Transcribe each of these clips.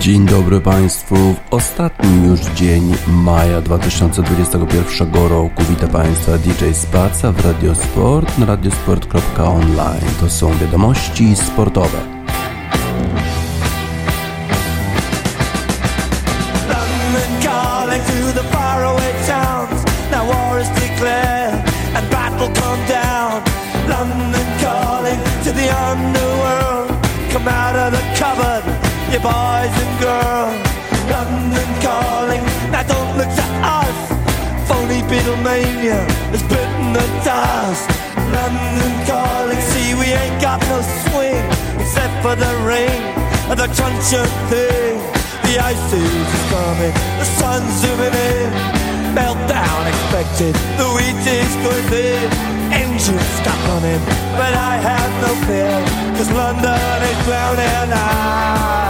Dzień dobry Państwu. W ostatni już dzień maja 2021 roku witam Państwa DJ Spaca w Radiosport na radiosport.online. To są wiadomości sportowe. Boys and girls. London calling, now don't look to us. Phony Beatlemania has bitten the dust. London calling, see we ain't got no swing except for the rain and the truncheon thing. The ice is coming, the sun's zooming in. Meltdown expected, the wheat is going thin. Engines stop running, but I have no fear, cause London is drowning out.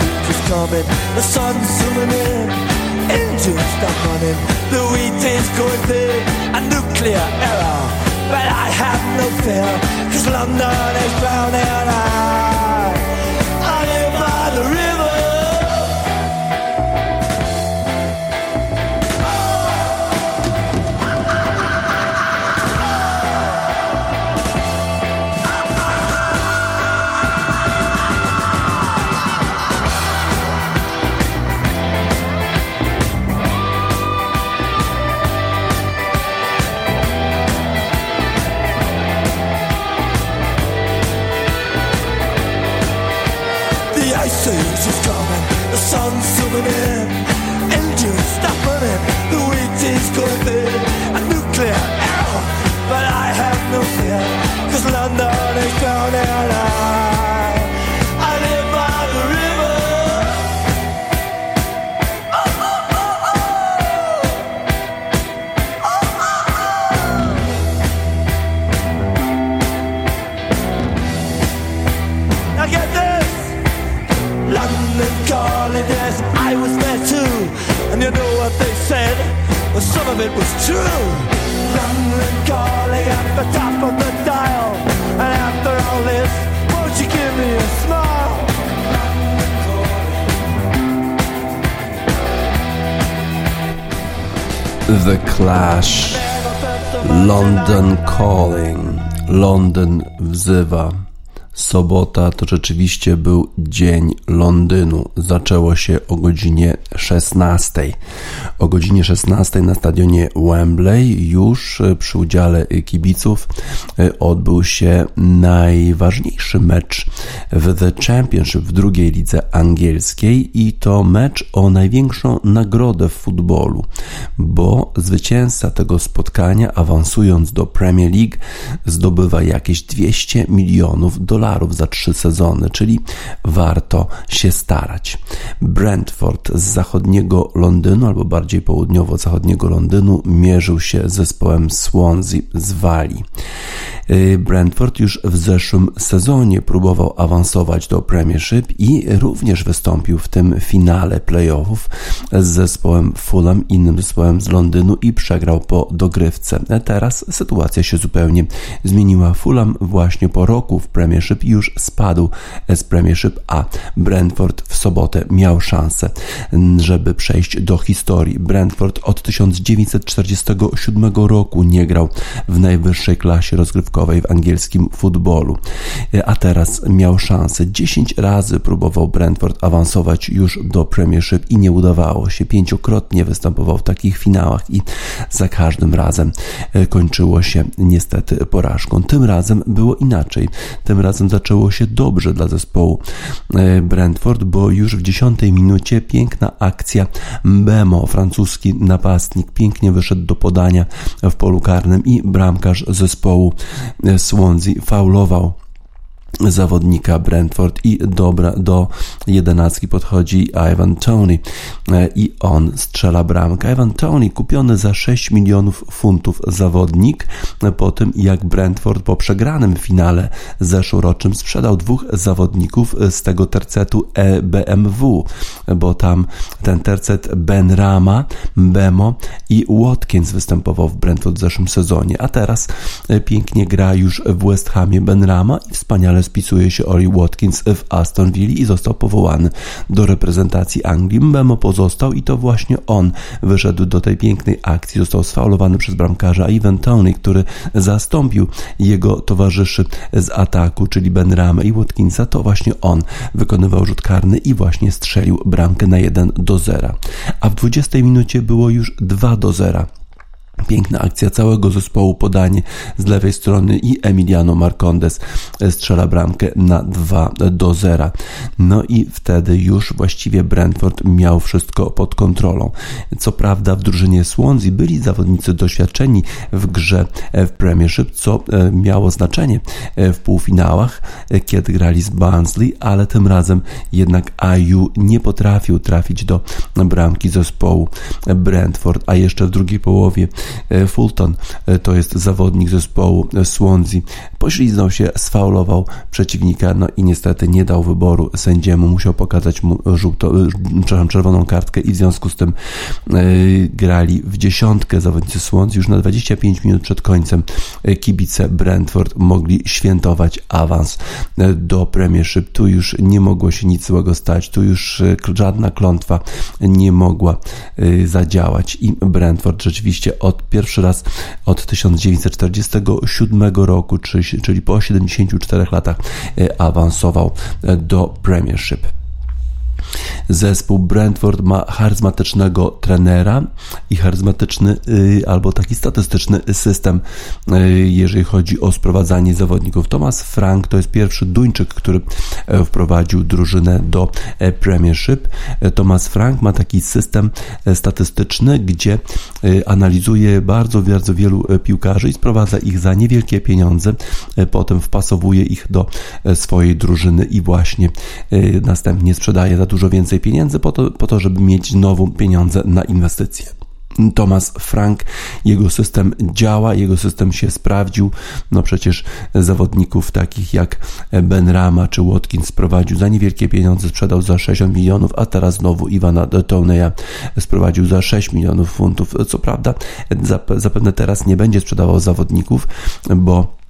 is coming, the sun's zooming in, engines stop running, the wheat is going big, a nuclear error. But I have no fear, cause London is drowning. I, I live by the river. Wzywa. Sobota to rzeczywiście był dzień Londynu. Zaczęło się o godzinie 16. O godzinie 16 na stadionie Wembley już przy udziale kibiców odbył się najważniejszy mecz w The Championship w drugiej lidze angielskiej i to mecz o największą nagrodę w futbolu, bo zwycięzca tego spotkania awansując do Premier League zdobywa jakieś 200 milionów dolarów za trzy sezony, czyli warto się starać. Brentford z zachodniego Londynu, albo bardziej południowo-zachodniego Londynu, mierzył się z zespołem Swansea z Walii. Y, Brentford już w zeszłym sezonie próbował awansować do Premiership i również wystąpił w tym finale playoffów z zespołem Fulham, innym zespołem z Londynu i przegrał po dogrywce. Teraz sytuacja się zupełnie zmieniła. Fulham właśnie po roku w Premiership już spadł z Premiership, a Brentford w sobotę miał szansę, żeby przejść do historii. Brentford od 1947 roku nie grał w najwyższej klasie rozgrywkowej w angielskim futbolu. A teraz miał szansę. 10 razy próbował Brentford awansować już do Premiership i nie udawało się. Pięciokrotnie występował w takich finałach i za każdym razem e, kończyło się niestety porażką. Tym razem było inaczej. Tym razem zaczęło się dobrze dla zespołu e, Brentford, bo już w dziesiątej minucie piękna akcja Bemo, francuski napastnik, pięknie wyszedł do podania w polu karnym i bramkarz zespołu Swansea faulował zawodnika Brentford i dobra, do jedenastki podchodzi Ivan Tony e, i on strzela bramkę. Ivan Tony kupiony za 6 milionów funtów zawodnik e, po tym jak Brentford po przegranym finale zeszłorocznym sprzedał dwóch zawodników z tego tercetu e BMW, bo tam ten tercet Ben Rama, Bemo i Watkins występował w Brentford w zeszłym sezonie, a teraz pięknie gra już w West Hamie Ben Rama i wspaniale spisuje się Ori Watkins w Aston Villa i został powołany do reprezentacji Anglii. Mbemo pozostał i to właśnie on wyszedł do tej pięknej akcji. Został sfaulowany przez bramkarza Ivan Tony, który zastąpił jego towarzyszy z ataku, czyli Ben Rame i Watkinsa. To właśnie on wykonywał rzut karny i właśnie strzelił bramkę na 1 do 0. A w 20 minucie było już 2 do 0. Piękna akcja całego zespołu, podanie z lewej strony i Emiliano Marcondes strzela bramkę na 2 do 0. No i wtedy już właściwie Brentford miał wszystko pod kontrolą. Co prawda w drużynie Swansea byli zawodnicy doświadczeni w grze w Premiership, co e, miało znaczenie e, w półfinałach, e, kiedy grali z Barnsley, ale tym razem jednak Ayu nie potrafił trafić do bramki zespołu Brentford, a jeszcze w drugiej połowie E, Fulton e, to jest zawodnik zespołu Swansea. Pośliznął się, sfaulował przeciwnika, no i niestety nie dał wyboru sędziemu, musiał pokazać mu żółto, e, przepraszam, czerwoną kartkę i w związku z tym grali w dziesiątkę zawodnicy Swansea. Już na 25 minut przed końcem kibice Brentford mogli świętować awans do Premiership. Tu już nie mogło się nic złego stać, tu już żadna klątwa nie mogła zadziałać i Brentford rzeczywiście od pierwszy raz od 1947 roku, czyli po 74 latach e, awansował e, do Premiership. Zespół Brentford ma charyzmatycznego trenera i charyzmatyczny y, albo taki statystyczny system, y, jeżeli chodzi o sprowadzanie zawodników. Thomas Frank to jest pierwszy Duńczyk, który e, wprowadził drużynę do e, Premiership. E, Thomas Frank ma taki system statystyczny, gdzie analizuje bardzo, bardzo wielu piłkarzy i sprowadza ich za niewielkie pieniądze, potem wpasowuje ich do swojej drużyny i właśnie następnie sprzedaje za dużo więcej pieniędzy po to, po to żeby mieć znowu pieniądze na inwestycje. Thomas Frank, jego system działa, jego system się sprawdził. No przecież zawodników takich jak Ben Rama czy Watkins sprowadził za niewielkie pieniądze, sprzedał za 60 milionów, a teraz znowu Iwana Toneya sprowadził za 6 milionów funtów. Co prawda, zapewne teraz nie będzie sprzedawał zawodników, bo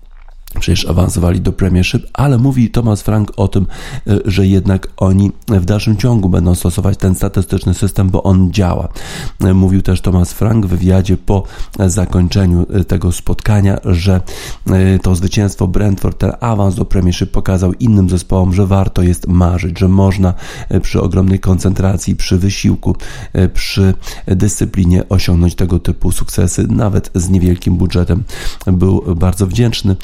przecież awansowali do Premiership, ale mówi Thomas Frank o tym, e, że jednak oni w dalszym ciągu będą stosować ten statystyczny system, bo on działa. E, mówił też Thomas Frank w wywiadzie po zakończeniu e, tego spotkania, że to zwycięstwo Brentford, ten awans do Premiership pokazał innym zespołom, że warto jest marzyć, że można przy ogromnej koncentracji, przy wysiłku, przy dyscyplinie osiągnąć tego typu sukcesy, nawet z niewielkim budżetem. Był bardzo wdzięczny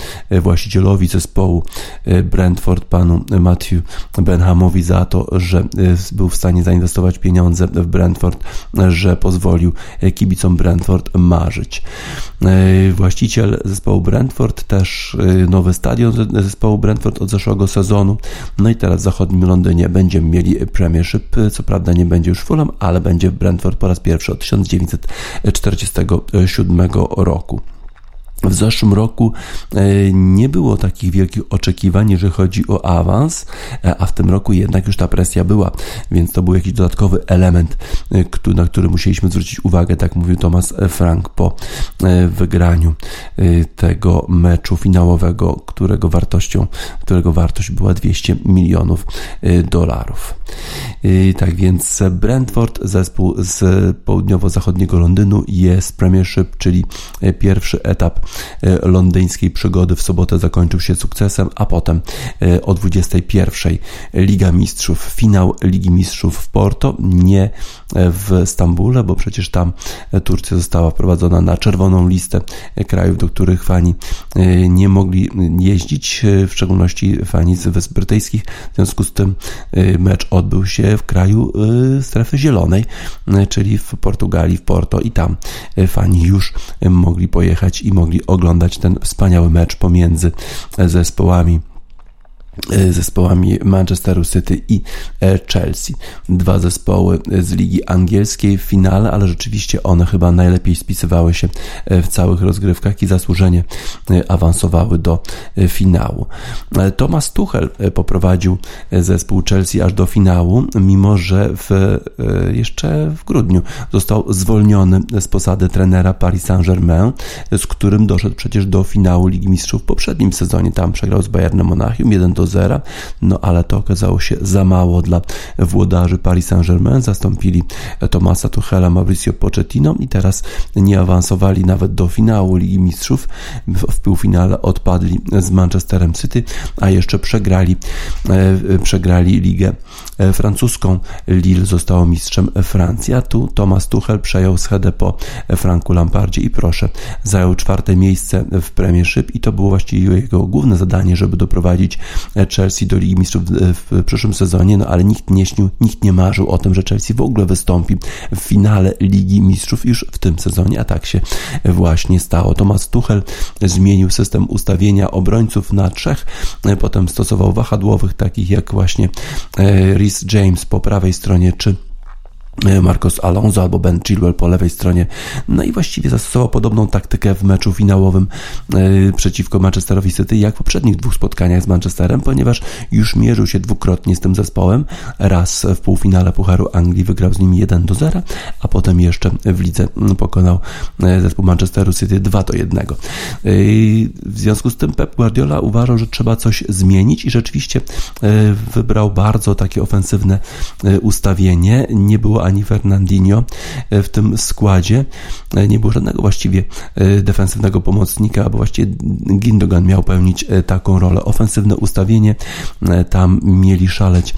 właścicielowi zespołu e, Brentford, panu Matthew Benhamowi za to, że e, był w stanie zainwestować pieniądze w Brentford, że pozwolił e, kibicom Brentford marzyć. Właściciel zespołu Brentford też nowy stadion zespołu Brentford od zeszłego sezonu. No i teraz w zachodnim Londynie będziemy mieli Premiership. Co prawda nie będzie już Fulham, ale będzie Brentford po raz pierwszy od 1947 roku. W zeszłym roku e, nie było takich wielkich oczekiwań, jeżeli chodzi o awans, e, a w tym roku jednak już ta presja była, więc to był jakiś dodatkowy element, e, na który musieliśmy zwrócić uwagę, tak mówił Thomas Frank po wygraniu tego meczu finałowego, którego wartością, którego wartość była 200 milionów dolarów. Tak więc Brentford, zespół z południowo-zachodniego Londynu jest Premiership, czyli pierwszy etap E, londyńskiej przygody w sobotę zakończył się sukcesem, a potem e, o 21 Liga Mistrzów, finał Ligi Mistrzów w Porto, nie e, w Stambule, bo przecież tam Turcja została wprowadzona na czerwoną listę krajów, do których fani nie mogli jeździć, w szczególności fani z Wysp Brytyjskich. W związku z tym mecz odbył się w kraju strefy zielonej, czyli w Portugalii, w Porto i tam fani już mogli pojechać i mogli oglądać ten wspaniały mecz pomiędzy zespołami zespołami Manchesteru City i e, Chelsea. Dwa zespoły z ligi angielskiej w finale, ale rzeczywiście one chyba najlepiej spisywały się e, w całych rozgrywkach i zasłużenie awansowały do finału. Thomas Tuchel poprowadził zespół Chelsea aż do finału, mimo że w, jeszcze w grudniu został zwolniony z posady trenera Paris Saint-Germain, z którym doszedł przecież do finału Ligi Mistrzów w poprzednim sezonie. Tam przegrał z Bayernem Monachium 1 do 0, no ale to okazało się za mało dla włodarzy Paris Saint-Germain. Zastąpili Tomasa Tuchela, Mauricio Pochettino i teraz nie awansowali nawet do finału Ligi Mistrzów. W półfinale odpadli z Manchesterem City, a jeszcze przegrali, e, przegrali ligę e, francuską. Lille zostało mistrzem Francji, a tu Thomas Tuchel przejął schedę po Franku Lampardzie i proszę, zajął czwarte miejsce w Premiership i to było właściwie jego główne zadanie, żeby doprowadzić Chelsea do Ligi Mistrzów w przyszłym sezonie, no ale nikt nie śnił, nikt nie marzył o tym, że Chelsea w ogóle wystąpi w finale Ligi Mistrzów już w tym sezonie, a tak się właśnie stało. Thomas Tuchel zmienił system ustawienia obrońców na trzech, potem stosował wahadłowych, takich jak właśnie e, Rhys James po prawej stronie, czy E, Marcos Alonso albo Ben Chilwell po lewej stronie. No i właściwie zastosował podobną taktykę w meczu finałowym e, przeciwko Manchesterowi City, jak w poprzednich dwóch spotkaniach z Manchesterem, ponieważ już mierzył się dwukrotnie z tym zespołem. Raz w półfinale Pucharu Anglii wygrał z nimi 1 do 0, a potem jeszcze w lidze pokonał e, zespół Manchesteru City 2 do 1. W związku z tym Pep Guardiola uważał, że trzeba coś zmienić i rzeczywiście wybrał bardzo takie ofensywne ustawienie. Nie było ani Fernandinho e, w tym składzie. E, nie było żadnego właściwie e, defensywnego pomocnika, bo właściwie Gindogan miał pełnić taką rolę. Ofensywne ustawienie, tam mieli szaleć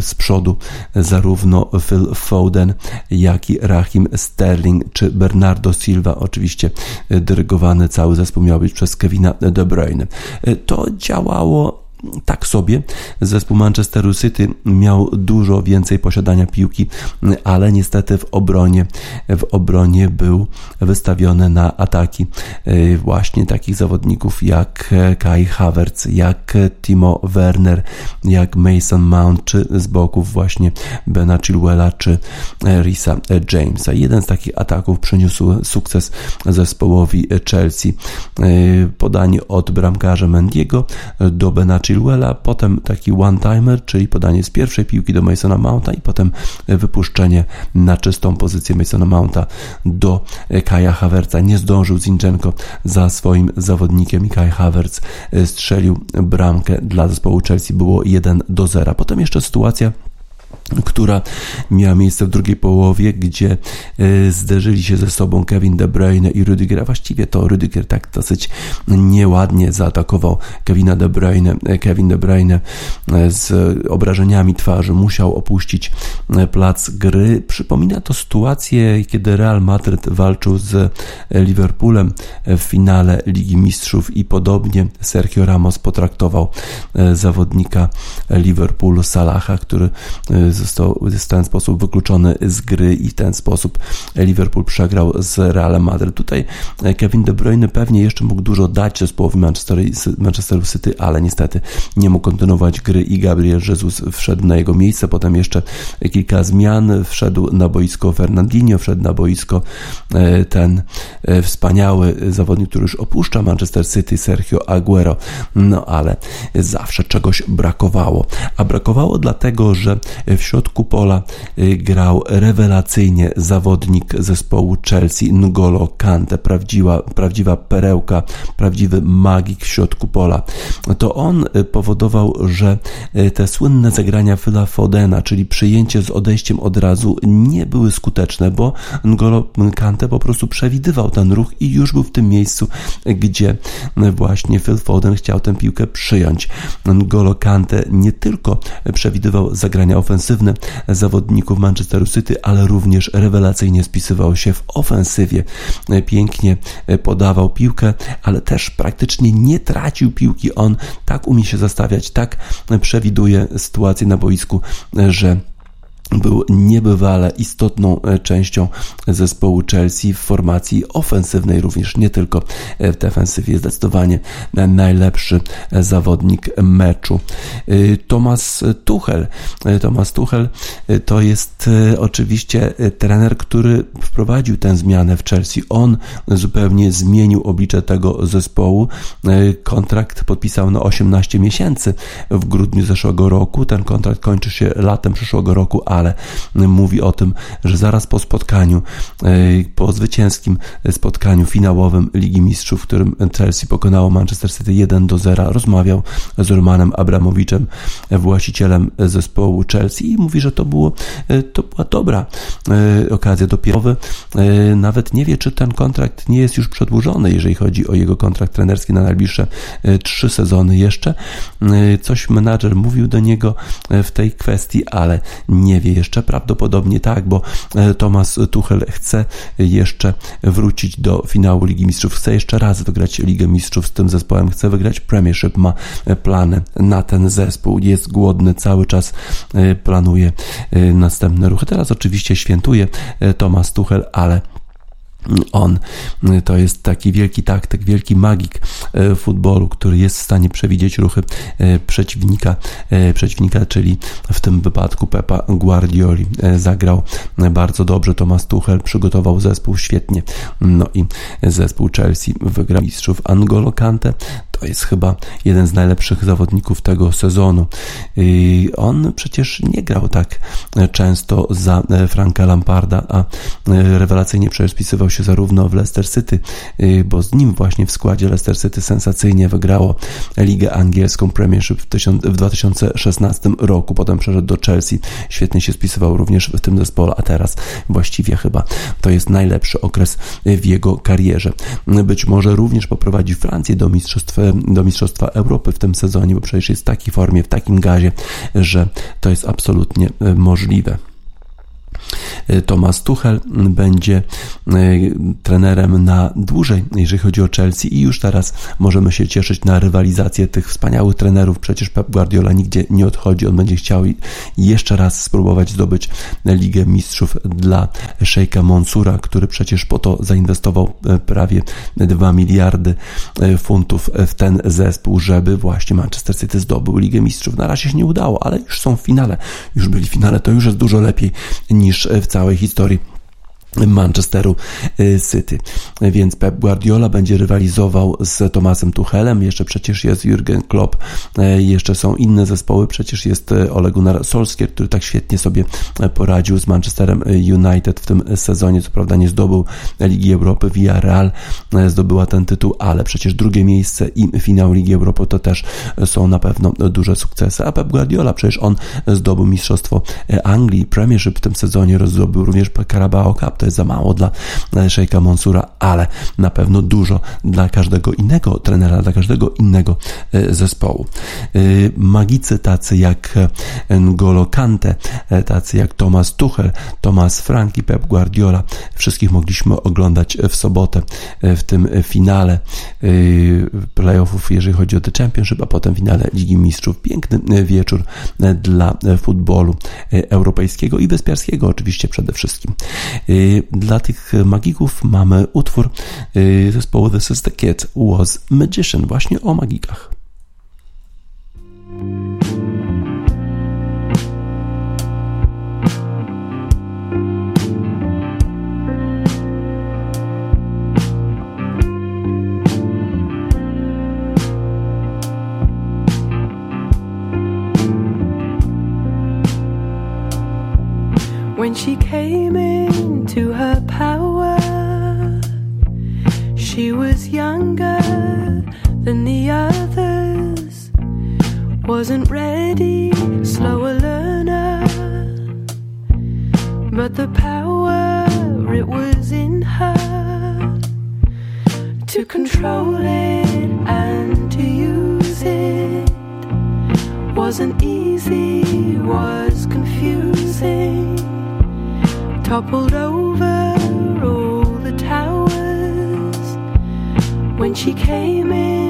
z przodu zarówno Phil Foden, jak i Rahim Sterling czy Bernardo Silva. Oczywiście dyrygowany cały zespół miał być przez Kevina De Bruyne. To działało tak sobie. Zespół Manchesteru City miał dużo więcej posiadania piłki, ale niestety w obronie, w obronie był wystawiony na ataki e, właśnie takich zawodników jak Kai Havertz, jak Timo Werner, jak Mason Mount, czy z boków właśnie Bena Chilwella, czy Risa Jamesa. Jeden z takich ataków przyniósł sukces zespołowi Chelsea. E, podanie od bramkarza Mendiego do Bena Chilwella Chilwella, potem taki one-timer, czyli podanie z pierwszej piłki do Masona Mounta i potem wypuszczenie na czystą pozycję Masona Mounta do Kaja Havertza. Nie zdążył Zinchenko za swoim zawodnikiem i Kai Havertz strzelił bramkę dla zespołu Chelsea. Było 1 do 0. Potem jeszcze sytuacja która miała miejsce w drugiej połowie, gdzie e, zderzyli się ze sobą Kevin De Bruyne i Rudiger. Właściwie to Rudiger tak dosyć nieładnie zaatakował Kevina De Bruyne. E, Kevin De Bruyne e, z obrażeniami twarzy musiał opuścić plac gry. Przypomina to sytuację, kiedy Real Madrid walczył z Liverpoolem w finale Ligi Mistrzów i podobnie Sergio Ramos potraktował zawodnika Liverpoolu Salaha, który został w ten sposób wykluczony z gry i w ten sposób Liverpool przegrał z Realem Madryt. Tutaj Kevin De Bruyne pewnie jeszcze mógł dużo dać zespołowi Manchester, City, ale niestety nie mógł kontynuować gry i Gabriel Jesus wszedł na jego miejsce. Potem jeszcze kilka zmian. Wszedł na boisko Fernandinho, wszedł na boisko e, ten e, wspaniały zawodnik, który już opuszcza Manchester City, Sergio Aguero. No ale zawsze czegoś brakowało. A brakowało dlatego, że w środku pola y, grał rewelacyjnie zawodnik zespołu Chelsea N'Golo Kante, prawdziwa, prawdziwa perełka, prawdziwy magik w środku pola. To on y, powodował, że y, te słynne zagrania Phila Fodena, czyli przyjęcie z odejściem od razu, nie były skuteczne, bo N'Golo Kante po prostu przewidywał ten ruch i już był w tym miejscu, gdzie właśnie Phil Foden chciał tę piłkę przyjąć. N'Golo Kante nie tylko przewidywał zagrania ofensywne, defensywne zawodników Manchesteru City, ale również rewelacyjnie spisywał się w ofensywie. Pięknie podawał piłkę, ale też praktycznie nie tracił piłki. On tak umie się zastawiać, tak przewiduje sytuację na boisku, że był niebywale istotną e, częścią zespołu Chelsea w formacji ofensywnej również, nie tylko e, w defensywie. Zdecydowanie najlepszy zawodnik meczu. E, Thomas Tuchel. Thomas Tuchel to jest oczywiście trener, który wprowadził tę zmianę w Chelsea. On zupełnie zmienił oblicze tego zespołu. Kontrakt podpisał na 18 miesięcy w grudniu zeszłego roku. Ten kontrakt kończy się latem przyszłego roku, ale mówi o tym, że zaraz po spotkaniu, e, po zwycięskim spotkaniu finałowym Ligi Mistrzów, w którym Chelsea pokonało Manchester City 1 do 0, rozmawiał z Romanem Abramowiczem, właścicielem zespołu Chelsea i mówi, że to, było, e, to była dobra e, okazja do pierowy. Nawet nie wie, czy ten kontrakt nie jest już przedłużony, jeżeli chodzi o jego kontrakt trenerski na najbliższe trzy sezony jeszcze. Coś menadżer mówił do niego w tej kwestii, ale nie wie jeszcze. Prawdopodobnie tak, bo e, Thomas Tuchel chce jeszcze wrócić do finału Ligi Mistrzów. Chce jeszcze raz wygrać Ligę Mistrzów z tym zespołem. Chce wygrać Premiership. Ma e, plany na ten zespół. Jest głodny, cały czas e, planuje następne ruchy. Teraz oczywiście świętuje Thomas Tuchel, ale on to jest taki wielki taktyk, wielki magik e, futbolu, który jest w stanie przewidzieć ruchy e, przeciwnika, e, przeciwnika, czyli w tym wypadku Pepa Guardioli. Zagrał bardzo dobrze, Thomas Tuchel przygotował zespół świetnie. No i zespół Chelsea wygrał mistrzów Angolo Kante. To jest chyba jeden z najlepszych zawodników tego sezonu. On przecież nie grał tak często za Franka Lamparda, a rewelacyjnie przespisywał się zarówno w Leicester City, y, bo z nim właśnie w składzie Leicester City sensacyjnie wygrało Ligę Angielską Premiership w 2016 roku. Potem przeszedł do Chelsea. Świetnie się spisywał również w tym zespole, a teraz właściwie chyba to jest najlepszy okres w jego karierze. Być może również poprowadzi Francję do mistrzostwa, do mistrzostwa Europy w tym sezonie, bo przecież jest w takiej formie, w takim gazie, że to jest absolutnie y, możliwe. Y, Thomas Tuchel będzie y, trenerem na dłużej, jeżeli chodzi o Chelsea i już teraz możemy się cieszyć na rywalizację tych wspaniałych trenerów. Przecież Pep Guardiola nigdzie nie odchodzi, on będzie chciał jeszcze raz spróbować zdobyć Ligę Mistrzów dla Sheikha Monsura, który przecież po to zainwestował y, prawie 2 miliardy funtów w ten zespół, żeby właśnie Manchester City zdobył Ligę Mistrzów. Na razie się nie udało, ale już są w finale. Już byli w finale, to już jest dużo lepiej niż w całej historii Manchesteru y, City. Więc Pep Guardiola będzie rywalizował z Tomasem Tuchelem, jeszcze przecież jest Jurgen Klopp, y, jeszcze są inne zespoły, przecież jest y, Ole Gunnar Solskjaer, który tak świetnie sobie poradził z Manchesterem United w tym sezonie, co prawda nie zdobył Ligi Europy, Villarreal zdobyła ten tytuł, ale przecież drugie miejsce i finał Ligi Europy to też są na pewno duże sukcesy, a Pep Guardiola przecież on zdobył Mistrzostwo Anglii, Premiership w tym sezonie, zdobył również Carabao Cup, to jest za mało dla Sheikha Monsura, ale na pewno dużo dla każdego innego trenera, dla każdego innego e, zespołu. E, magicy tacy jak N'Golo Kante, e, tacy jak Thomas Tuchel, Thomas Frank i Pep Guardiola, wszystkich mogliśmy oglądać w sobotę w tym finale playoffów, jeżeli chodzi o The Championship, a potem finale Ligi Mistrzów. Piękny wieczór dla futbolu europejskiego i wyspiarskiego oczywiście przede wszystkim. Dla tych magików mamy utwór y, zespołu The Sister Kid Was Magician, właśnie o magikach. Wasn't ready, slower learner. But the power, it was in her to control it and to use it. Wasn't easy, was confusing. Toppled over all the towers. When she came into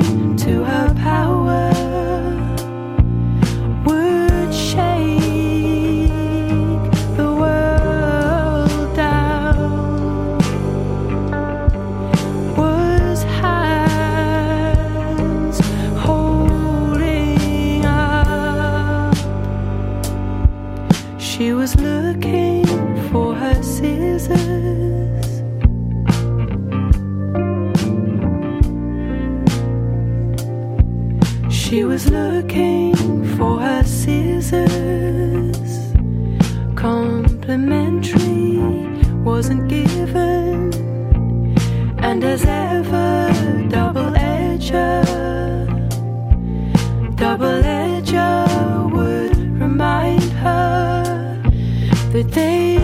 birthday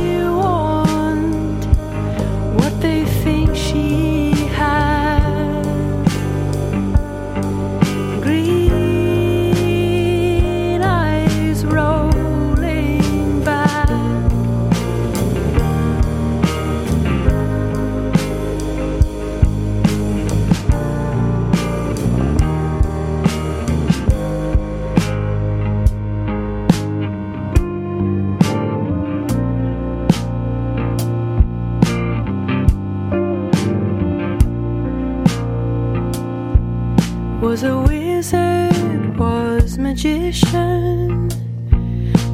magician,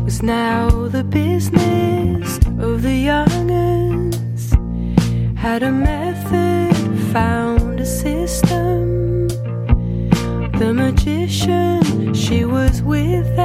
was now the business of the young'uns. Had a method, found a system. The magician, she was with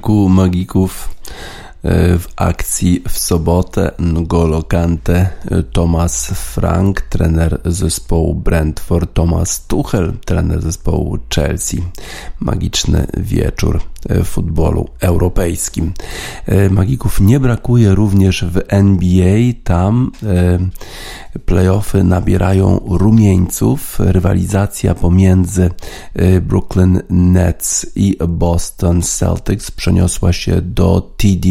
Kilku magików e, w akcji w sobotę N'Golo Kante, e, Thomas Frank, trener zespołu Brentford, Thomas Tuchel, trener zespołu Chelsea. Magiczny wieczór w futbolu europejskim. E, Magików nie brakuje również w NBA. Tam e, playoffy nabierają rumieńców. Rywalizacja pomiędzy e, Brooklyn Nets i Boston Celtics przeniosła się do TD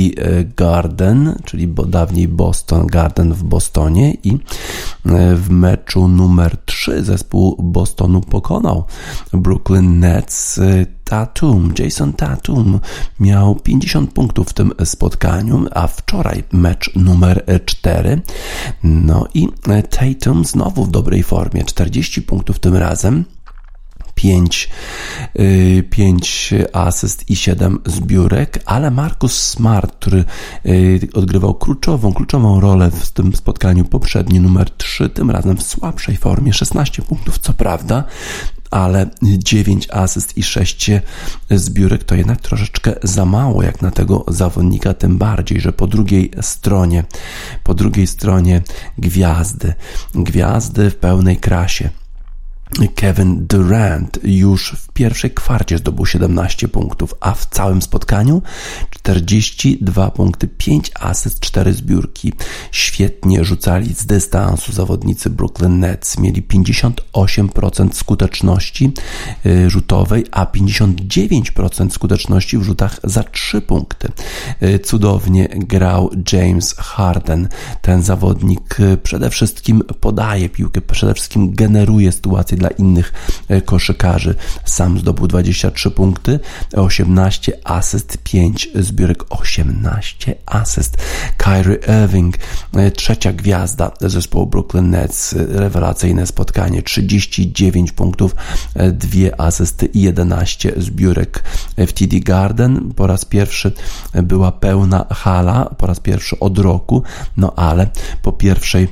Garden, czyli dawniej Boston Garden w Bostonie i w meczu numer 3 zespół Bostonu pokonał Brooklyn Nets. Tatum, Jason Tatum miał 50 punktów w tym spotkaniu, a wczoraj mecz numer 4. No i Tatum znowu w dobrej formie, 40 punktów tym razem. 5, 5 asyst i 7 zbiórek, ale Marcus Smart, który odgrywał kluczową, kluczową rolę w tym spotkaniu poprzedni, numer 3, tym razem w słabszej formie, 16 punktów, co prawda, ale 9 asyst i 6 zbiórek to jednak troszeczkę za mało jak na tego zawodnika, tym bardziej, że po drugiej stronie, po drugiej stronie gwiazdy, gwiazdy w pełnej krasie. Kevin Durant już w pierwszej kwarcie zdobył 17 punktów, a w całym spotkaniu 42 punkty, 5 asyst, 4 zbiórki. Świetnie rzucali z dystansu zawodnicy Brooklyn Nets. Mieli 58% skuteczności rzutowej, a 59% skuteczności w rzutach za 3 punkty. Cudownie grał James Harden. Ten zawodnik przede wszystkim podaje piłkę, przede wszystkim generuje sytuację dla innych koszykarzy. Sam zdobył 23 punkty, 18 asyst, 5 zbiórek, 18 asyst. Kyrie Irving, trzecia gwiazda zespołu Brooklyn Nets, rewelacyjne spotkanie, 39 punktów, dwie asysty i 11 zbiórek w TD Garden. Po raz pierwszy była pełna hala, po raz pierwszy od roku, no ale po pierwszej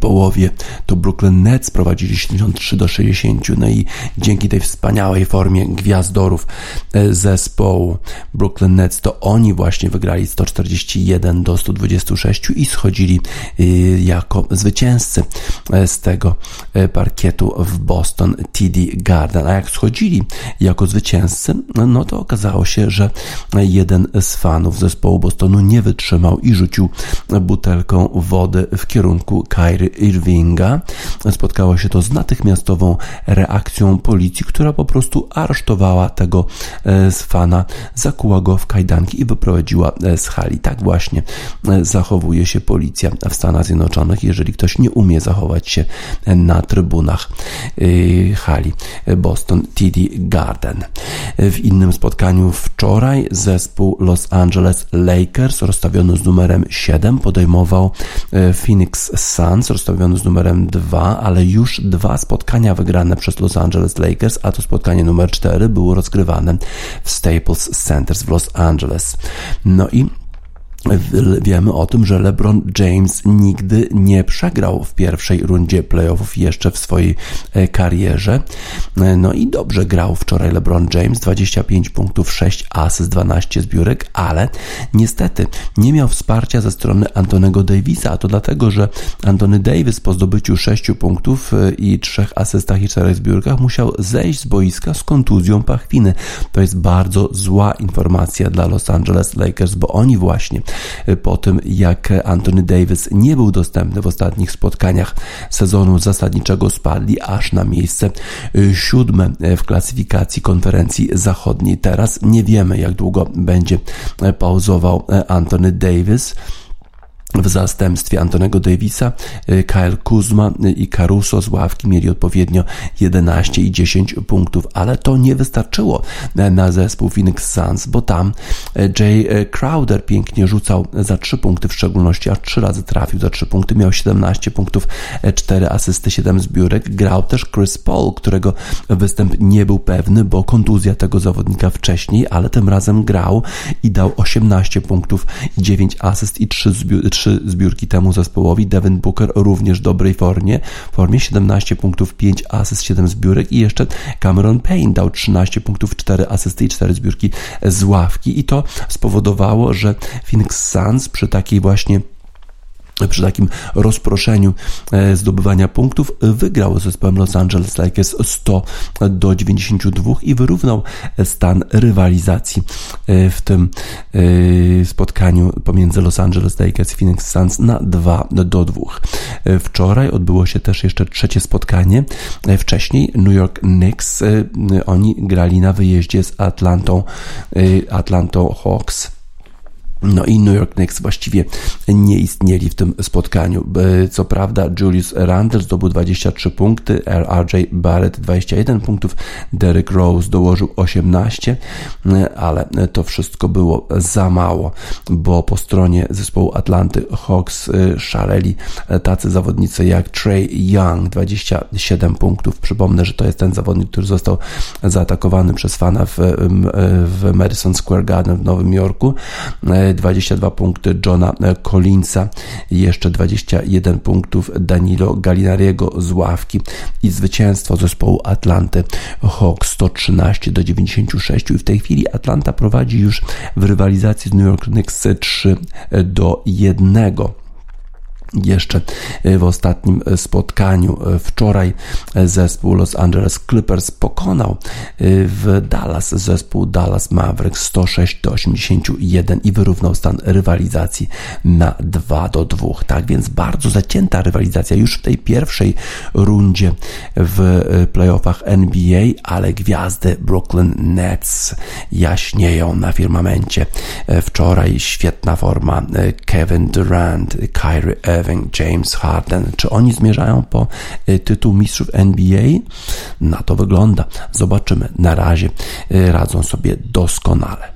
połowie to Brooklyn Nets prowadzili 73 do 60 no i dzięki tej wspaniałej formie gwiazdorów e, zespołu Brooklyn Nets to oni właśnie wygrali 141 do 126 i schodzili e, jako zwycięzcy e, z tego parkietu w Boston TD Garden. A jak schodzili jako zwycięzcy no to okazało się, że jeden z fanów zespołu Bostonu nie wytrzymał i rzucił butelką wody w kierunku Kai Irvinga. Spotkało się to z natychmiastową reakcją policji, która po prostu aresztowała tego e, fana, zakuła go w kajdanki i wyprowadziła e, z hali. Tak właśnie e, zachowuje się policja w Stanach Zjednoczonych, jeżeli ktoś nie umie zachować się na trybunach hali Boston TD Garden. W innym spotkaniu wczoraj zespół Los Angeles Lakers rozstawiony z numerem 7 podejmował Phoenix Suns Suns rozstawiony z numerem 2, ale już dwa spotkania wygrane przez Los Angeles Lakers, a to spotkanie numer 4 było rozgrywane w Staples Center w Los Angeles. No i Wiemy o tym, że LeBron James nigdy nie przegrał w pierwszej rundzie playoffów jeszcze w swojej e, karierze. E, no i dobrze grał wczoraj LeBron James, 25 punktów, 6 asyst, 12 zbiórek, ale niestety nie miał wsparcia ze strony Antonego Davisa, a to dlatego, że Antony Davis po zdobyciu 6 punktów e, i 3 asystach i 4 zbiórkach musiał zejść z boiska z kontuzją pachwiny. To jest bardzo zła informacja dla Los Angeles Lakers, bo oni właśnie po tym, jak Anthony Davis nie był dostępny w ostatnich spotkaniach sezonu zasadniczego, spadli aż na miejsce siódme w klasyfikacji konferencji zachodniej. Teraz nie wiemy, jak długo będzie pauzował Anthony Davis w zastępstwie Antonego Davisa, y, Kyle Kuzma y, i Caruso z ławki mieli odpowiednio 11 i 10 punktów, ale to nie wystarczyło y, na zespół Phoenix Suns, bo tam Jay Crowder pięknie rzucał za 3 punkty, w szczególności aż 3 razy trafił za 3 punkty, miał 17 punktów, 4 asysty, 7 zbiórek. Grał też Chris Paul, którego występ nie był pewny, bo kontuzja tego zawodnika wcześniej, ale tym razem grał i dał 18 punktów, 9 asyst i 3 zbiórki trzy zbiórki temu zespołowi. Devin Booker również w dobrej formie, formie 17 punktów, 5 asyst, 7 zbiórek i jeszcze Cameron Payne dał 13 punktów, 4 asysty i 4 zbiórki z ławki i to spowodowało, że Phoenix Suns przy takiej właśnie przy takim rozproszeniu e, zdobywania punktów wygrał z zespołem Los Angeles Lakers 100 do 92 i wyrównał stan rywalizacji e, w tym e, spotkaniu pomiędzy Los Angeles Lakers i Phoenix Suns na 2 do 2. Wczoraj odbyło się też jeszcze trzecie spotkanie. Wcześniej New York Knicks, oni grali na wyjeździe z Atlantą, Atlantą Hawks no i New York Knicks właściwie nie istnieli w tym spotkaniu. Co prawda Julius Randle zdobył 23 punkty, RJ Barrett 21 punktów, Derrick Rose dołożył 18, ale to wszystko było za mało, bo po stronie zespołu Atlanty Hawks y, szaleli tacy zawodnicy jak Trey Young 27 punktów. Przypomnę, że to jest ten zawodnik, który został zaatakowany przez fana w, w Madison Square Garden w Nowym Jorku 22 punkty Johna Collinsa, jeszcze 21 punktów Danilo Gallinariego z ławki i zwycięstwo zespołu Atlanty Hawks 113 do 96 i w tej chwili Atlanta prowadzi już w rywalizacji z New York Knicks 3 do 1 jeszcze e, w ostatnim e, spotkaniu e, wczoraj zespół Los Angeles Clippers pokonał w Dallas zespół Dallas Mavericks 106 do 81 i wyrównał stan rywalizacji na 2 do 2. Tak więc bardzo zacięta rywalizacja już w tej pierwszej rundzie w playoffach NBA, ale gwiazdy Brooklyn Nets jaśnieją na firmamencie. Wczoraj świetna forma Kevin Durant, Kyrie Irving, James Harden. Czy oni zmierzają po y, tytuł mistrzów NBA? Na to wygląda. Zobaczymy. Na razie y, radzą sobie doskonale.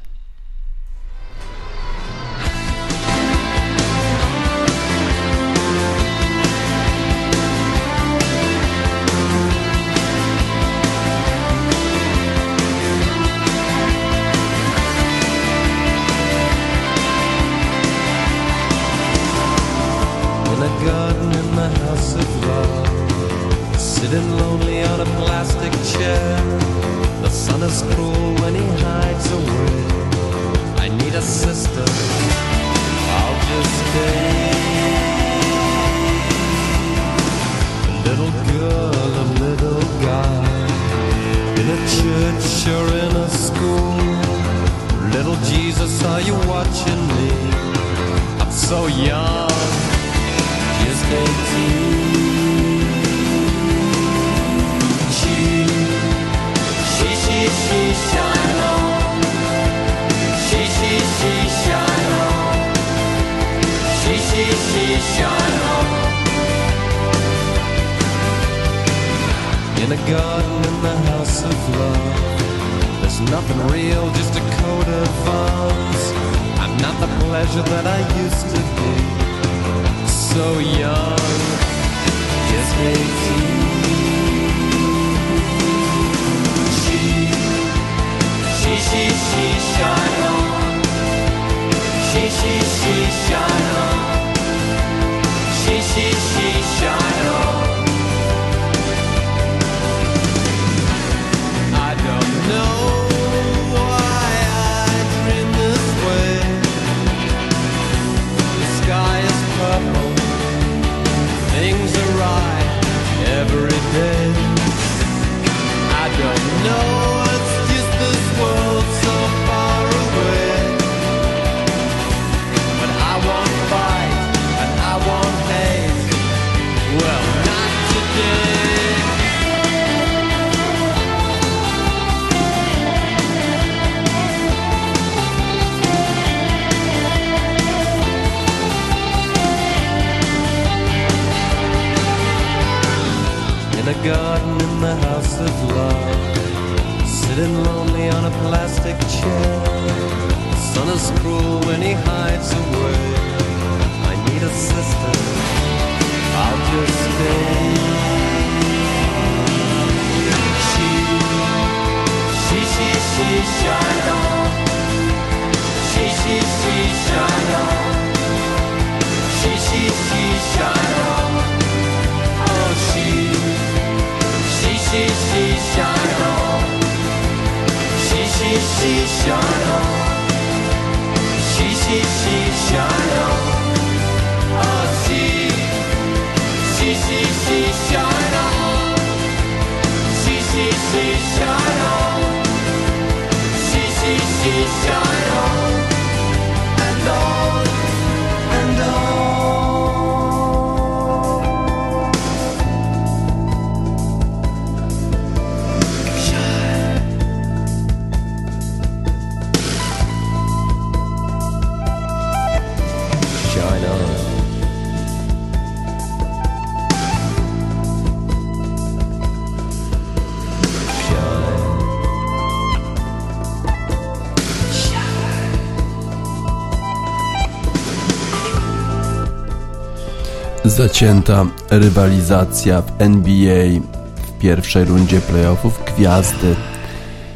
Zacięta rywalizacja w NBA w pierwszej rundzie playoffów. Gwiazdy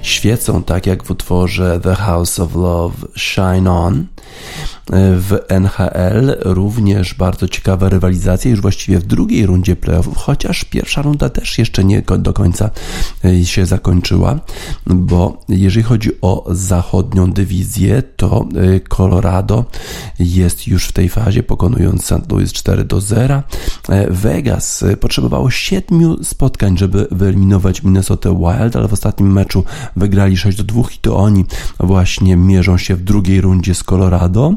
świecą tak jak w utworze The House of Love Shine On w NHL również bardzo ciekawa rywalizacja już właściwie w drugiej rundzie playoffów, chociaż pierwsza runda też jeszcze nie do końca e, się zakończyła, bo jeżeli chodzi o zachodnią dywizję, to e, Colorado jest już w tej fazie, pokonując St. Louis 4 do 0. E, Vegas potrzebowało siedmiu spotkań, żeby wyeliminować Minnesota Wild, ale w ostatnim meczu wygrali 6 do 2 i to oni właśnie mierzą się w drugiej rundzie z Colorado.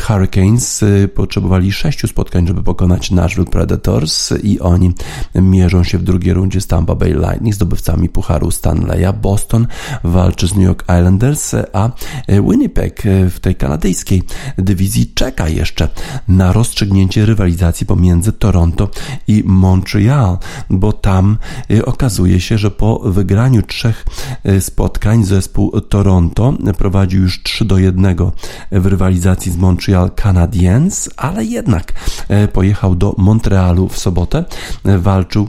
Hurricanes potrzebowali sześciu spotkań, żeby pokonać Nashville Predators i oni mierzą się w drugiej rundzie z Tampa Bay Lightning, zdobywcami Pucharu Stanleya. Boston walczy z New York Islanders, a Winnipeg w tej kanadyjskiej dywizji czeka jeszcze na rozstrzygnięcie rywalizacji pomiędzy Toronto i Montreal, bo tam y, okazuje się, że po wygraniu trzech y, spotkań zespół Toronto prowadzi już 3 do 1 w rywalizacji z Montreal Canadiens, ale jednak y, pojechał do Montrealu w sobotę, walczył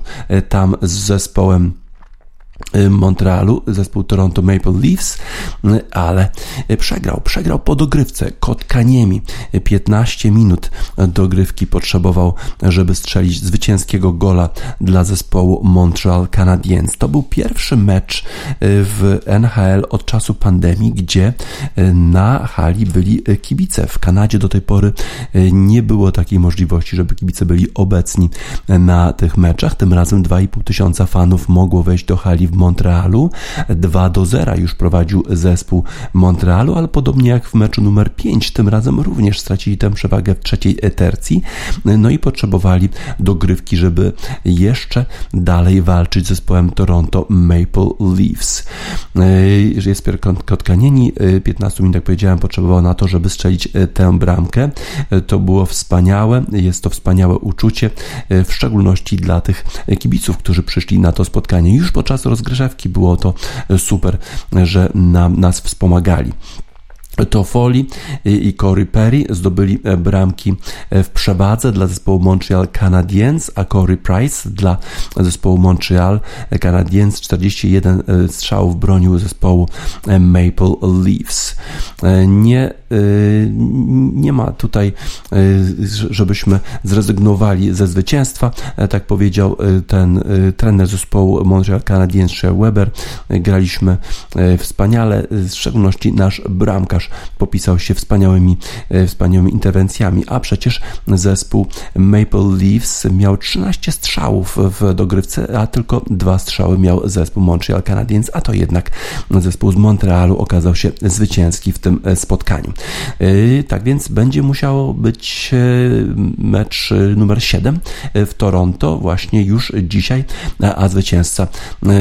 tam z zespołem Montrealu, zespół Toronto Maple Leafs, y, ale przegrał. Przegrał po dogrywce kotkaniemi. 15 minut dogrywki potrzebował, żeby strzelić zwycięskiego gola dla zespołu Montreal Canadiens. To był pierwszy mecz y, w NHL od czasu pandemii, gdzie na hali byli kibice. W Kanadzie do tej pory nie było takiej możliwości, żeby kibice byli obecni na tych meczach. Tym razem 2,5 tysiąca fanów mogło wejść do hali w Montrealu. 2 do 0 już prowadził zespół Montrealu, ale podobnie jak w meczu numer 5, tym razem również stracili tę przewagę w trzeciej tercji. No i potrzebowali dogrywki, żeby jeszcze dalej walczyć z zespołem Toronto Maple Leafs. Jesper Kotkanieni 15 minut, jak powiedziałem, potrzebował na to, żeby strzelić tę bramkę. To było wspaniałe, jest to wspaniałe uczucie, w szczególności dla tych kibiców, którzy przyszli na to spotkanie już podczas rozgrzewki. Było to super, że nam, nas wspomagali. Toffoli i Corey Perry zdobyli e, bramki e, w przewadze dla zespołu Montreal Canadiens, a Corey Price dla zespołu Montreal Canadiens 41 e, strzałów bronił zespołu Maple Leafs. Nie, nie ma tutaj, żebyśmy zrezygnowali ze zwycięstwa, tak powiedział ten trener zespołu Montreal Canadiens, Weber. Graliśmy wspaniale, w szczególności nasz bramkarz popisał się wspaniałymi, e, wspaniałymi interwencjami, a przecież zespół Maple Leafs miał 13 strzałów w dogrywce, a tylko dwa strzały miał zespół Montreal Canadiens, a to jednak zespół z Montrealu okazał się zwycięski w tym e, spotkaniu. E, tak więc będzie musiało być mecz numer 7 w Toronto właśnie już dzisiaj, a zwycięzca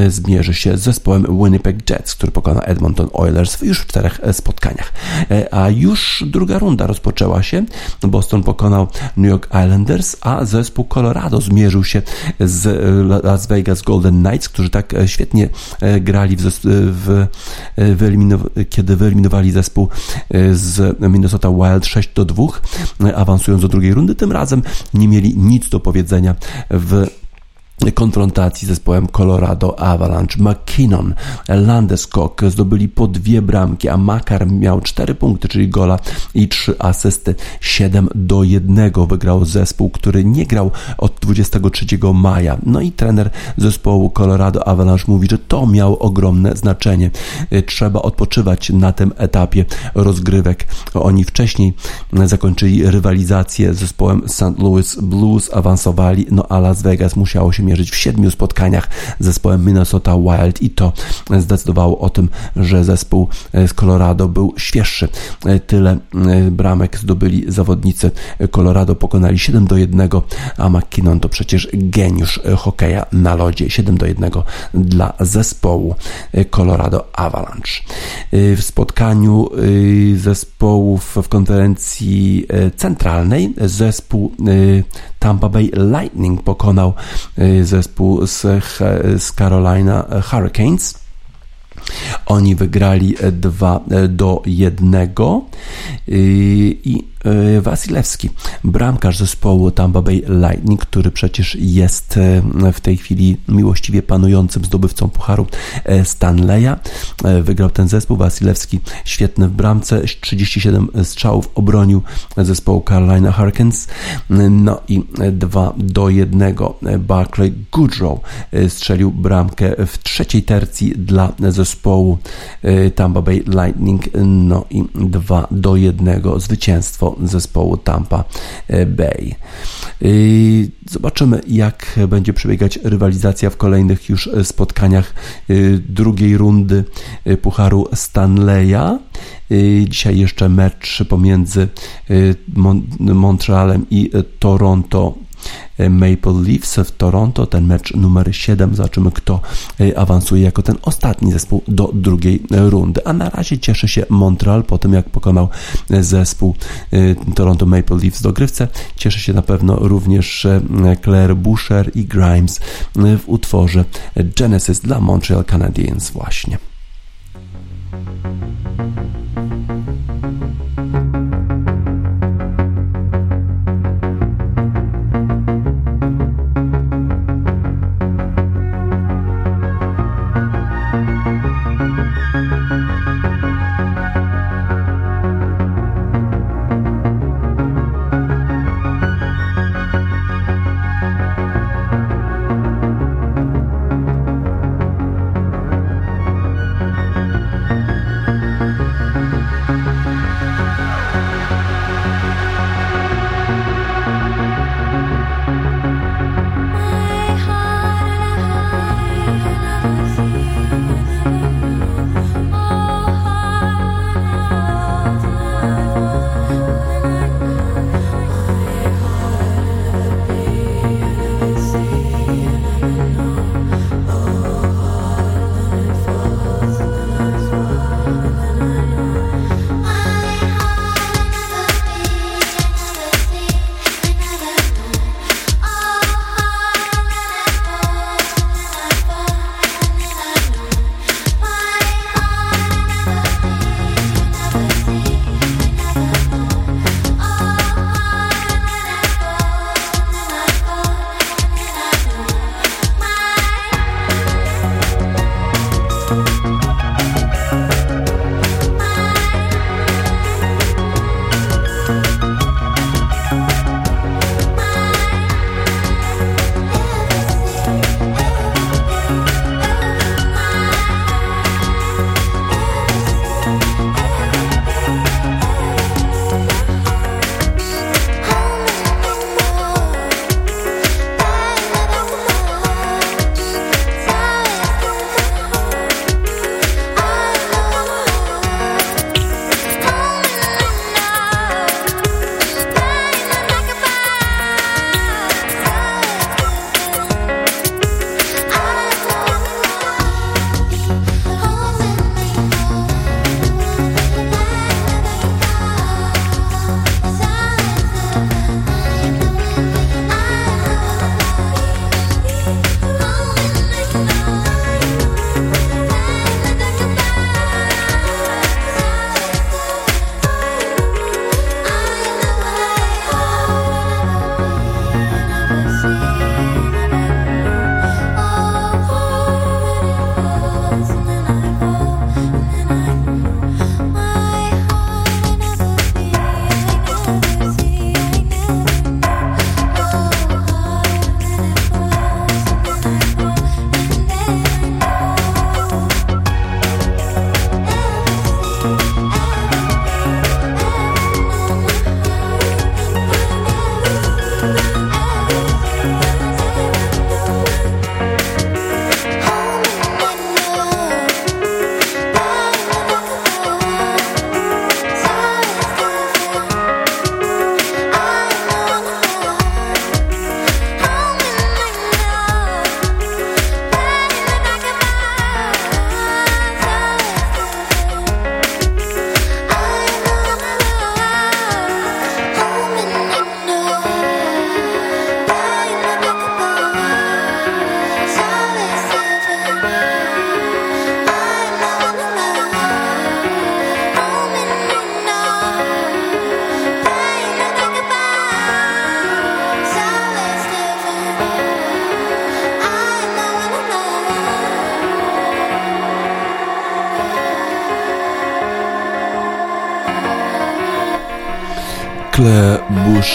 zmierzy się z zespołem Winnipeg Jets, który pokona Edmonton Oilers już w czterech spotkaniach. E, a już druga runda rozpoczęła się. Boston pokonał New York Islanders, a zespół Colorado zmierzył się z Las Vegas Golden Knights, którzy tak e, świetnie e, grali w, w kiedy wyeliminowali zespół z Minnesota Wild 6 do 2, awansując do drugiej rundy. Tym razem nie mieli nic do powiedzenia w konfrontacji z zespołem Colorado Avalanche. McKinnon, Landeskog zdobyli po dwie bramki, a Makar miał cztery punkty, czyli gola i trzy asysty. 7 do 1 wygrał zespół, który nie grał od 23 maja. No i trener zespołu Colorado Avalanche mówi, że to miało ogromne znaczenie. Trzeba odpoczywać na tym etapie rozgrywek. Oni wcześniej zakończyli rywalizację z zespołem St. Louis Blues, awansowali, no a Las Vegas musiało się mierzyć w siedmiu spotkaniach z zespołem Minnesota Wild i to zdecydowało o tym, że zespół z Colorado był świeższy. Tyle e, bramek zdobyli zawodnicy Colorado, pokonali 7 do 1, a McKinnon to przecież geniusz hokeja na lodzie. 7 do 1 dla zespołu Colorado Avalanche. E, w spotkaniu e, zespołów w konferencji centralnej zespół Tampa Bay Lightning pokonał y, zespół z, z Carolina Hurricanes. Oni wygrali 2 do 1 y, i E, Wasilewski, bramkarz zespołu Tampa Bay Lightning, który przecież jest e, w tej chwili miłościwie panującym zdobywcą pucharu e, Stanleya. Wygrał ten zespół. Wasilewski świetny w bramce, 37 strzałów obronił zespołu Carolina Hurricanes. No i 2 do 1 Barclay Goodrow strzelił bramkę w trzeciej tercji dla zespołu Tampa Bay Lightning. No i 2 do 1 zwycięstwo zespołu Tampa Bay. Y, zobaczymy, jak będzie przebiegać rywalizacja w kolejnych już spotkaniach y, drugiej rundy y, Pucharu Stanleya. Dzisiaj jeszcze mecz pomiędzy Montrealem i Toronto Maple Leafs w Toronto, ten mecz numer 7. Zobaczymy, kto e, awansuje jako ten ostatni zespół do drugiej rundy. A na razie cieszy się Montreal po tym, jak pokonał e, zespół Toronto Maple Leafs do grywce. Cieszy się na pewno również Claire Boucher i Grimes w utworze Genesis dla Montreal Canadiens właśnie.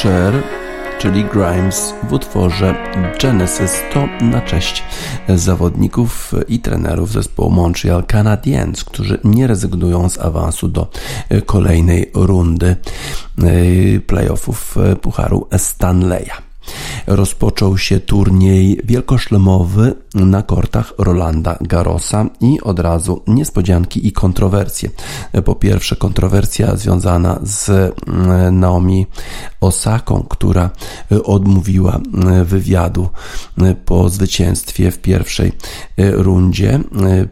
Boucher czyli Grimes w utworze Genesis to na cześć zawodników i trenerów zespołu Montreal Canadiens, którzy nie rezygnują z awansu do kolejnej rundy playoffów Pucharu Stanleya. Rozpoczął się turniej wielkoszlemowy na kortach Rolanda Garrosa i od razu niespodzianki i kontrowersje. Po pierwsze kontrowersja związana z mm, Naomi Osaką, która odmówiła mm, wywiadu mm, po zwycięstwie w pierwszej rundzie.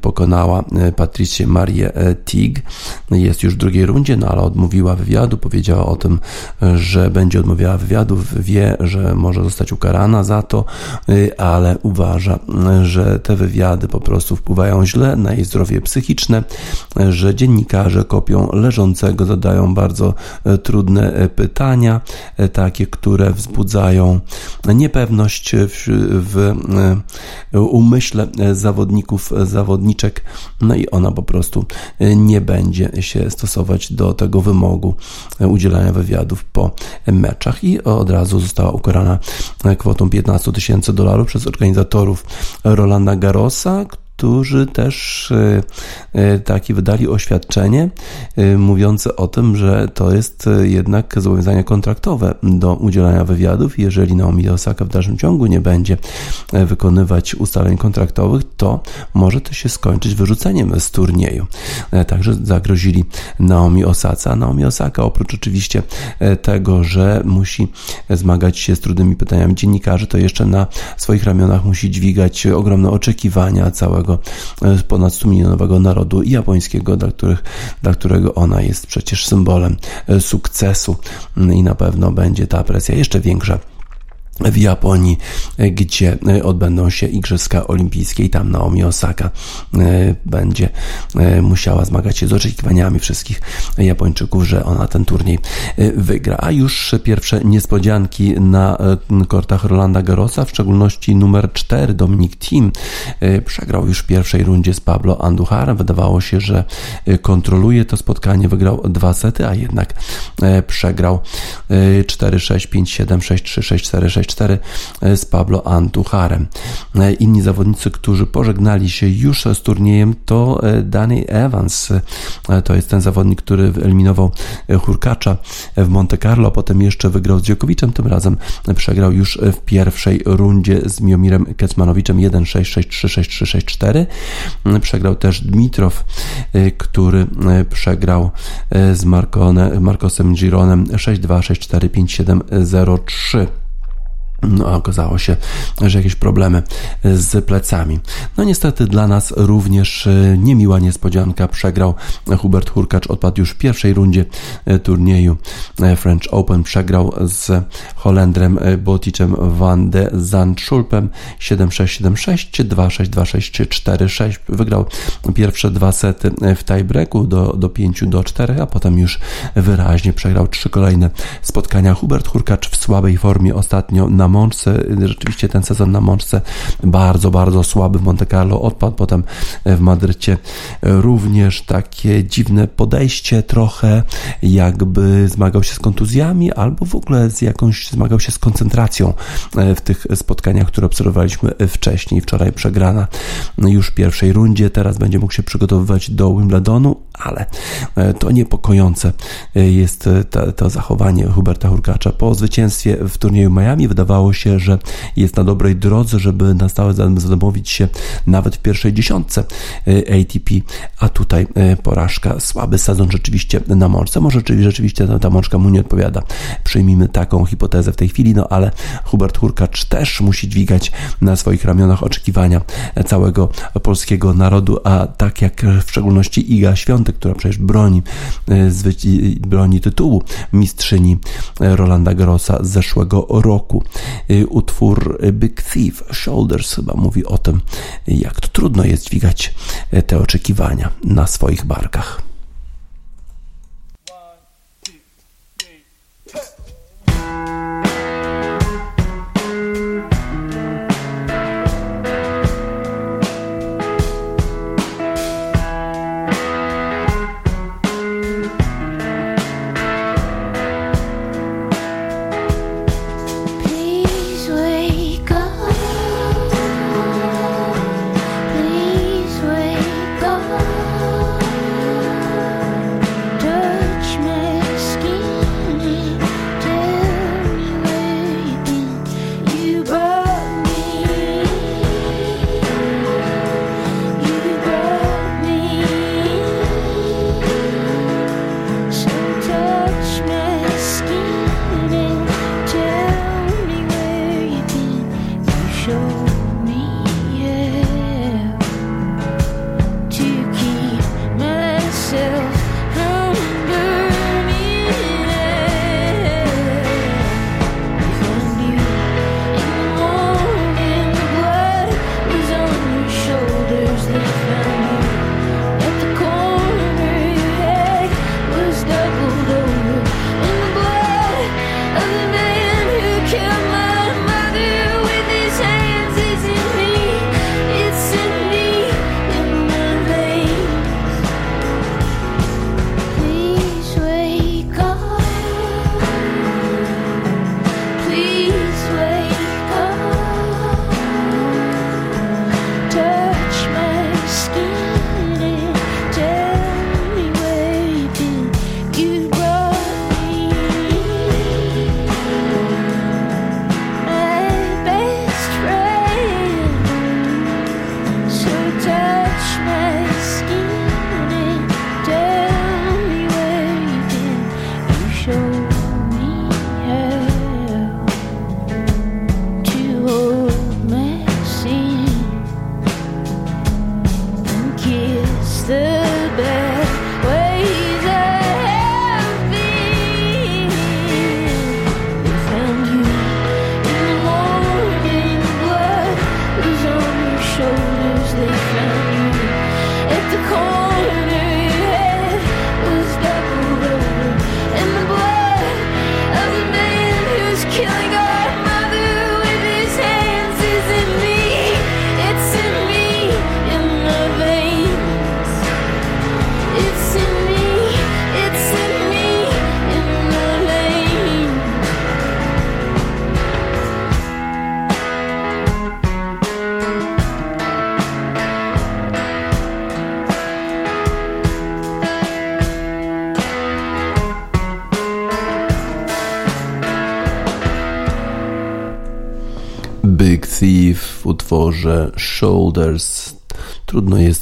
Pokonała Patricię Marię Tig. Jest już w drugiej rundzie, no ale odmówiła wywiadu. Powiedziała o tym, że będzie odmawiała wywiadów. Wie, że może zostać ukarana za to, y, ale uważa, że te wywiady po prostu wpływają źle na jej zdrowie psychiczne, że dziennikarze kopią leżącego zadają bardzo e, trudne e, pytania, e, takie, które wzbudzają niepewność w, w umyśle zawodników, zawodniczek, no i ona po prostu nie będzie się stosować do tego wymogu udzielania wywiadów po meczach. I od razu została ukarana kwotą 15 tysięcy dolarów przez organizatorów Rolanda Garrosa, którzy też e, e, taki wydali oświadczenie e, mówiące o tym, że to jest jednak zobowiązanie kontraktowe do udzielania wywiadów. Jeżeli Naomi Osaka w dalszym ciągu nie będzie wykonywać ustaleń kontraktowych, to może to się skończyć wyrzuceniem z turnieju. Także zagrozili Naomi Osaca. Naomi Osaka oprócz oczywiście tego, że musi zmagać się z trudnymi pytaniami dziennikarzy, to jeszcze na swoich ramionach musi dźwigać ogromne oczekiwania całego e, ponad 100 milionowego narodu japońskiego, dla, których, dla którego ona jest przecież symbolem e, sukcesu. I na pewno będzie ta presja jeszcze większa w Japonii, gdzie odbędą się Igrzyska Olimpijskie i tam Naomi Osaka e, będzie e, musiała zmagać się z oczekiwaniami wszystkich Japończyków, że ona ten turniej e, wygra. A już pierwsze niespodzianki na kortach Rolanda Garrosa, w szczególności numer 4 Dominic Thiem przegrał już w pierwszej rundzie z Pablo Andujarem. Wydawało się, że kontroluje to spotkanie, wygrał dwa sety, a jednak przegrał 4-6, 5-7, 6-3, 6-4, 6 4 z Pablo Antucharem. E, inni zawodnicy, którzy pożegnali się już z turniejem to e, Danny Evans. E, to jest ten zawodnik, który wyeliminował Hurkacza w Monte Carlo, potem jeszcze wygrał z Dziokowiczem, tym razem przegrał już w pierwszej rundzie z Miomirem Kecmanowiczem 1-6-6-3-6-3-6-4. Przegrał też Dmitrow, który przegrał z Marcone, Marcosem Gironem 6-2-6-4-5-7-0-3. No, okazało się, że jakieś problemy z plecami. No niestety dla nas również e, niemiła niespodzianka. Przegrał Hubert Hurkacz, odpadł już w pierwszej rundzie e, turnieju e, French Open. Przegrał z Holendrem Boticem van de Zandschulpem 7-6-7-6, 2-6, 2-6, 4-6. Wygrał pierwsze dwa sety w tiebreaku do, do 5 do 4, a potem już wyraźnie przegrał trzy kolejne spotkania. Hubert Hurkacz w słabej formie ostatnio na mączce. Rzeczywiście ten sezon na mączce bardzo, bardzo słaby w Monte Carlo odpadł, potem w Madrycie również takie dziwne podejście trochę, jakby zmagał się z kontuzjami albo w ogóle z jakąś, zmagał się z koncentracją e, w tych spotkaniach, które obserwowaliśmy wcześniej. Wczoraj przegrana już w pierwszej rundzie, teraz będzie mógł się przygotowywać do Wimbledonu, ale e, to niepokojące e, jest to, to zachowanie Huberta Hurkacza. Po zwycięstwie w turnieju Miami wydawało wydawało się, że jest na dobrej drodze, żeby na stałe zadomowić się nawet w pierwszej dziesiątce e, ATP, a tutaj e, porażka, słaby sezon rzeczywiście na mączce. Może rzeczywiście ta, ta mączka mu nie odpowiada. Przyjmijmy taką hipotezę w tej chwili, no ale Hubert Hurkacz też musi dźwigać na swoich ramionach oczekiwania całego polskiego narodu, a tak jak w szczególności Iga Świątek, która przecież broni, e, broni tytułu mistrzyni Rolanda Garrosa z zeszłego roku. Y, utwór Big Thief, Shoulders chyba mówi o tym, jak to trudno jest dźwigać y, te oczekiwania na swoich barkach.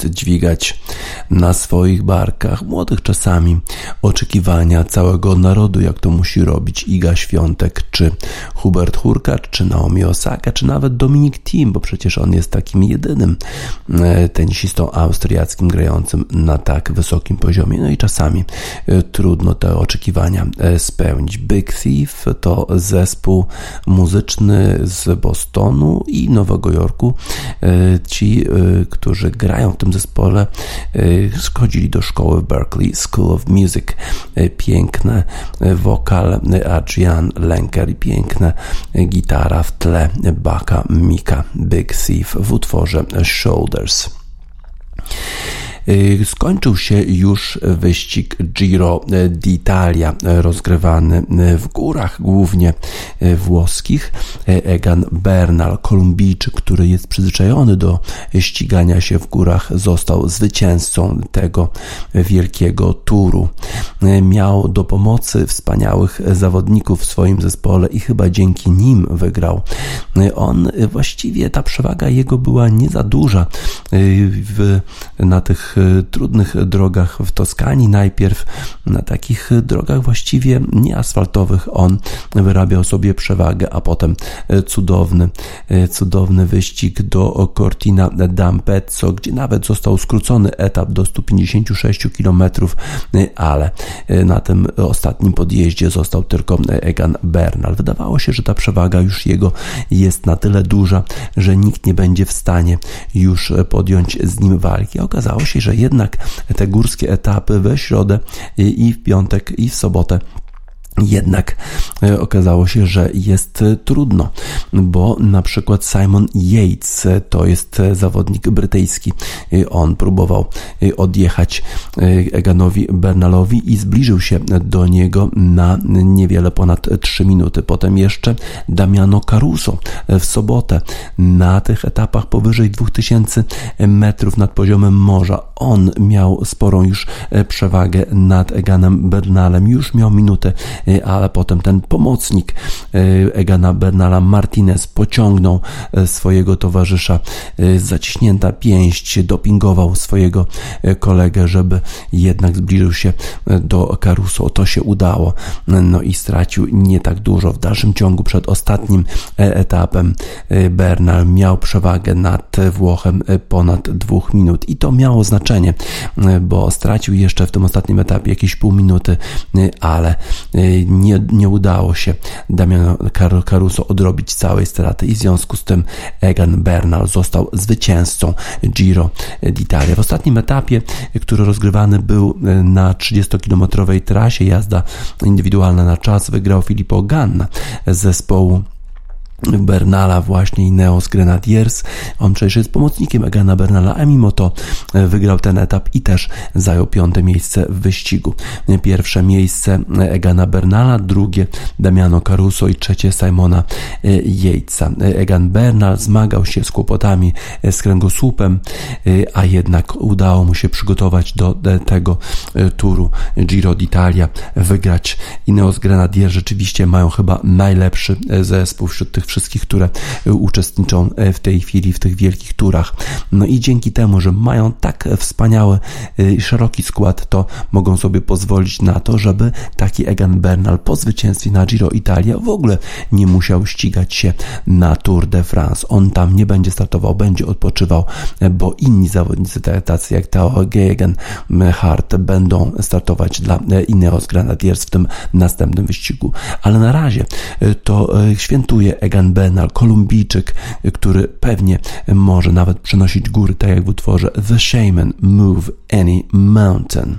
Dźwigać na swoich barkach, młodych czasami, oczekiwania całego narodu, jak to musi robić Iga Świątek, czy Hubert Hurkacz, czy Naomi Osaka, czy nawet Dominik Thiem, bo przecież on jest takim jedynym e, tenisistą austriackim grającym na tak wysokim poziomie. No i czasami e, trudno te oczekiwania e, spełnić. Big Thief to zespół muzyczny z Bostonu i Nowego Jorku. Ci, którzy grają w tym zespole, schodzili do szkoły w Berkeley School of Music. Piękne wokal Adrian Lenker i piękna gitara w tle Baka Mika Big Thief w utworze Shoulders. Y, skończył się już wyścig Giro d'Italia, rozgrywany w górach głównie włoskich. Egan Bernal, Kolumbijczyk, który jest przyzwyczajony do ścigania się w górach, został zwycięzcą tego wielkiego turu. Miał do pomocy wspaniałych zawodników w swoim zespole i chyba dzięki nim wygrał. On właściwie ta przewaga jego była nie za duża w, na tych E, trudnych drogach w Toskanii. Najpierw na takich drogach właściwie nieasfaltowych on wyrabiał sobie przewagę, a potem e, cudowny, e, cudowny wyścig do Cortina d'Ampezzo, gdzie nawet został skrócony etap do 156 km, ale na tym ostatnim podjeździe został tylko Egan Bernal. Wydawało się, że ta przewaga już jego jest na tyle duża, że nikt nie będzie w stanie już podjąć z nim walki. Okazało się, że jednak te górskie etapy we środę i w piątek i w sobotę jednak e, okazało się, że jest e, trudno, bo na przykład Simon Yates e, to jest zawodnik brytyjski. On próbował odjechać Eganowi Bernalowi i zbliżył się do niego na niewiele ponad 3 minuty. Potem jeszcze Damiano Caruso w sobotę na tych etapach powyżej 2000 metrów nad poziomem morza. On miał sporą już przewagę nad Eganem Bernalem. Już miał minutę ale potem ten pomocnik y, Egana Bernala Martinez pociągnął y, swojego towarzysza zaciśnięta pięść, dopingował swojego kolegę, żeby jednak zbliżył się do Caruso. To się udało, no i stracił nie tak dużo. W dalszym ciągu przed ostatnim etapem Bernal miał przewagę nad Włochem ponad dwóch minut i to miało znaczenie, bo stracił jeszcze w tym ostatnim etapie jakieś pół minuty, ale nie, nie udało się Damiano Caruso odrobić całej straty i w związku z tym Egan Bernal został zwycięzcą Giro d'Italia. W ostatnim etapie, który rozgrywany był na 30-kilometrowej trasie jazda indywidualna na czas, wygrał Filippo Ganna z zespołu Bernala właśnie i Neos Grenadiers. On przecież jest pomocnikiem Egana Bernala, a mimo to e, wygrał ten etap i też zajął piąte miejsce w wyścigu. Pierwsze miejsce Egana Bernala, drugie Damiano Caruso i trzecie Simona e, Yatesa. Egan Bernal zmagał się z kłopotami e, z kręgosłupem, a jednak udało mu się przygotować do tego turu Giro d'Italia, wygrać. Ineos Grenadier rzeczywiście mają chyba najlepszy zespół wśród tych wszystkich, które e, uczestniczą e, w tej chwili w tych wielkich turach. No i dzięki temu, że mają tak wspaniały e, i szeroki skład, to mogą sobie pozwolić na to, żeby taki Egan Bernal po zwycięstwie na Giro Italia w ogóle nie musiał ścigać się na Tour de France. On tam nie będzie startował, będzie odpoczywał, bo inni zawodnicy, tacy jak Tao Gegen, Hart, będą startować dla Ineos Grenadiers w tym następnym wyścigu. Ale na razie to świętuje Egan Egan Bernal, Kolumbijczyk, który pewnie może nawet przenosić góry, tak jak w utworze The Shaman Move Any Mountain.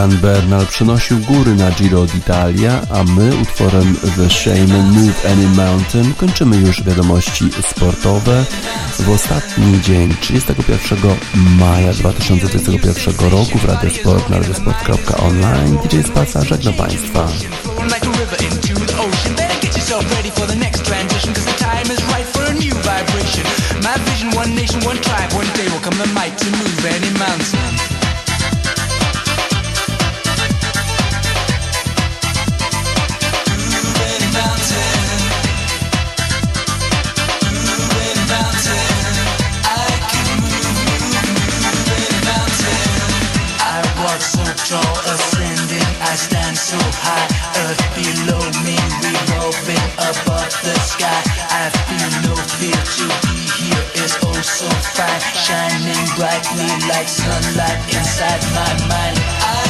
Jan Bernal przenosił góry na Giro d'Italia, a my utworem The Shame Move Any Mountain kończymy już wiadomości sportowe. W ostatni dzień 31 maja 2021 roku w Radio Sport na radiosport.online DJ Spaca żegna Państwa. My vision, one nation, one tribe. One day will come the might to move any mountain. so fine, shining brightly like sunlight inside my mind. I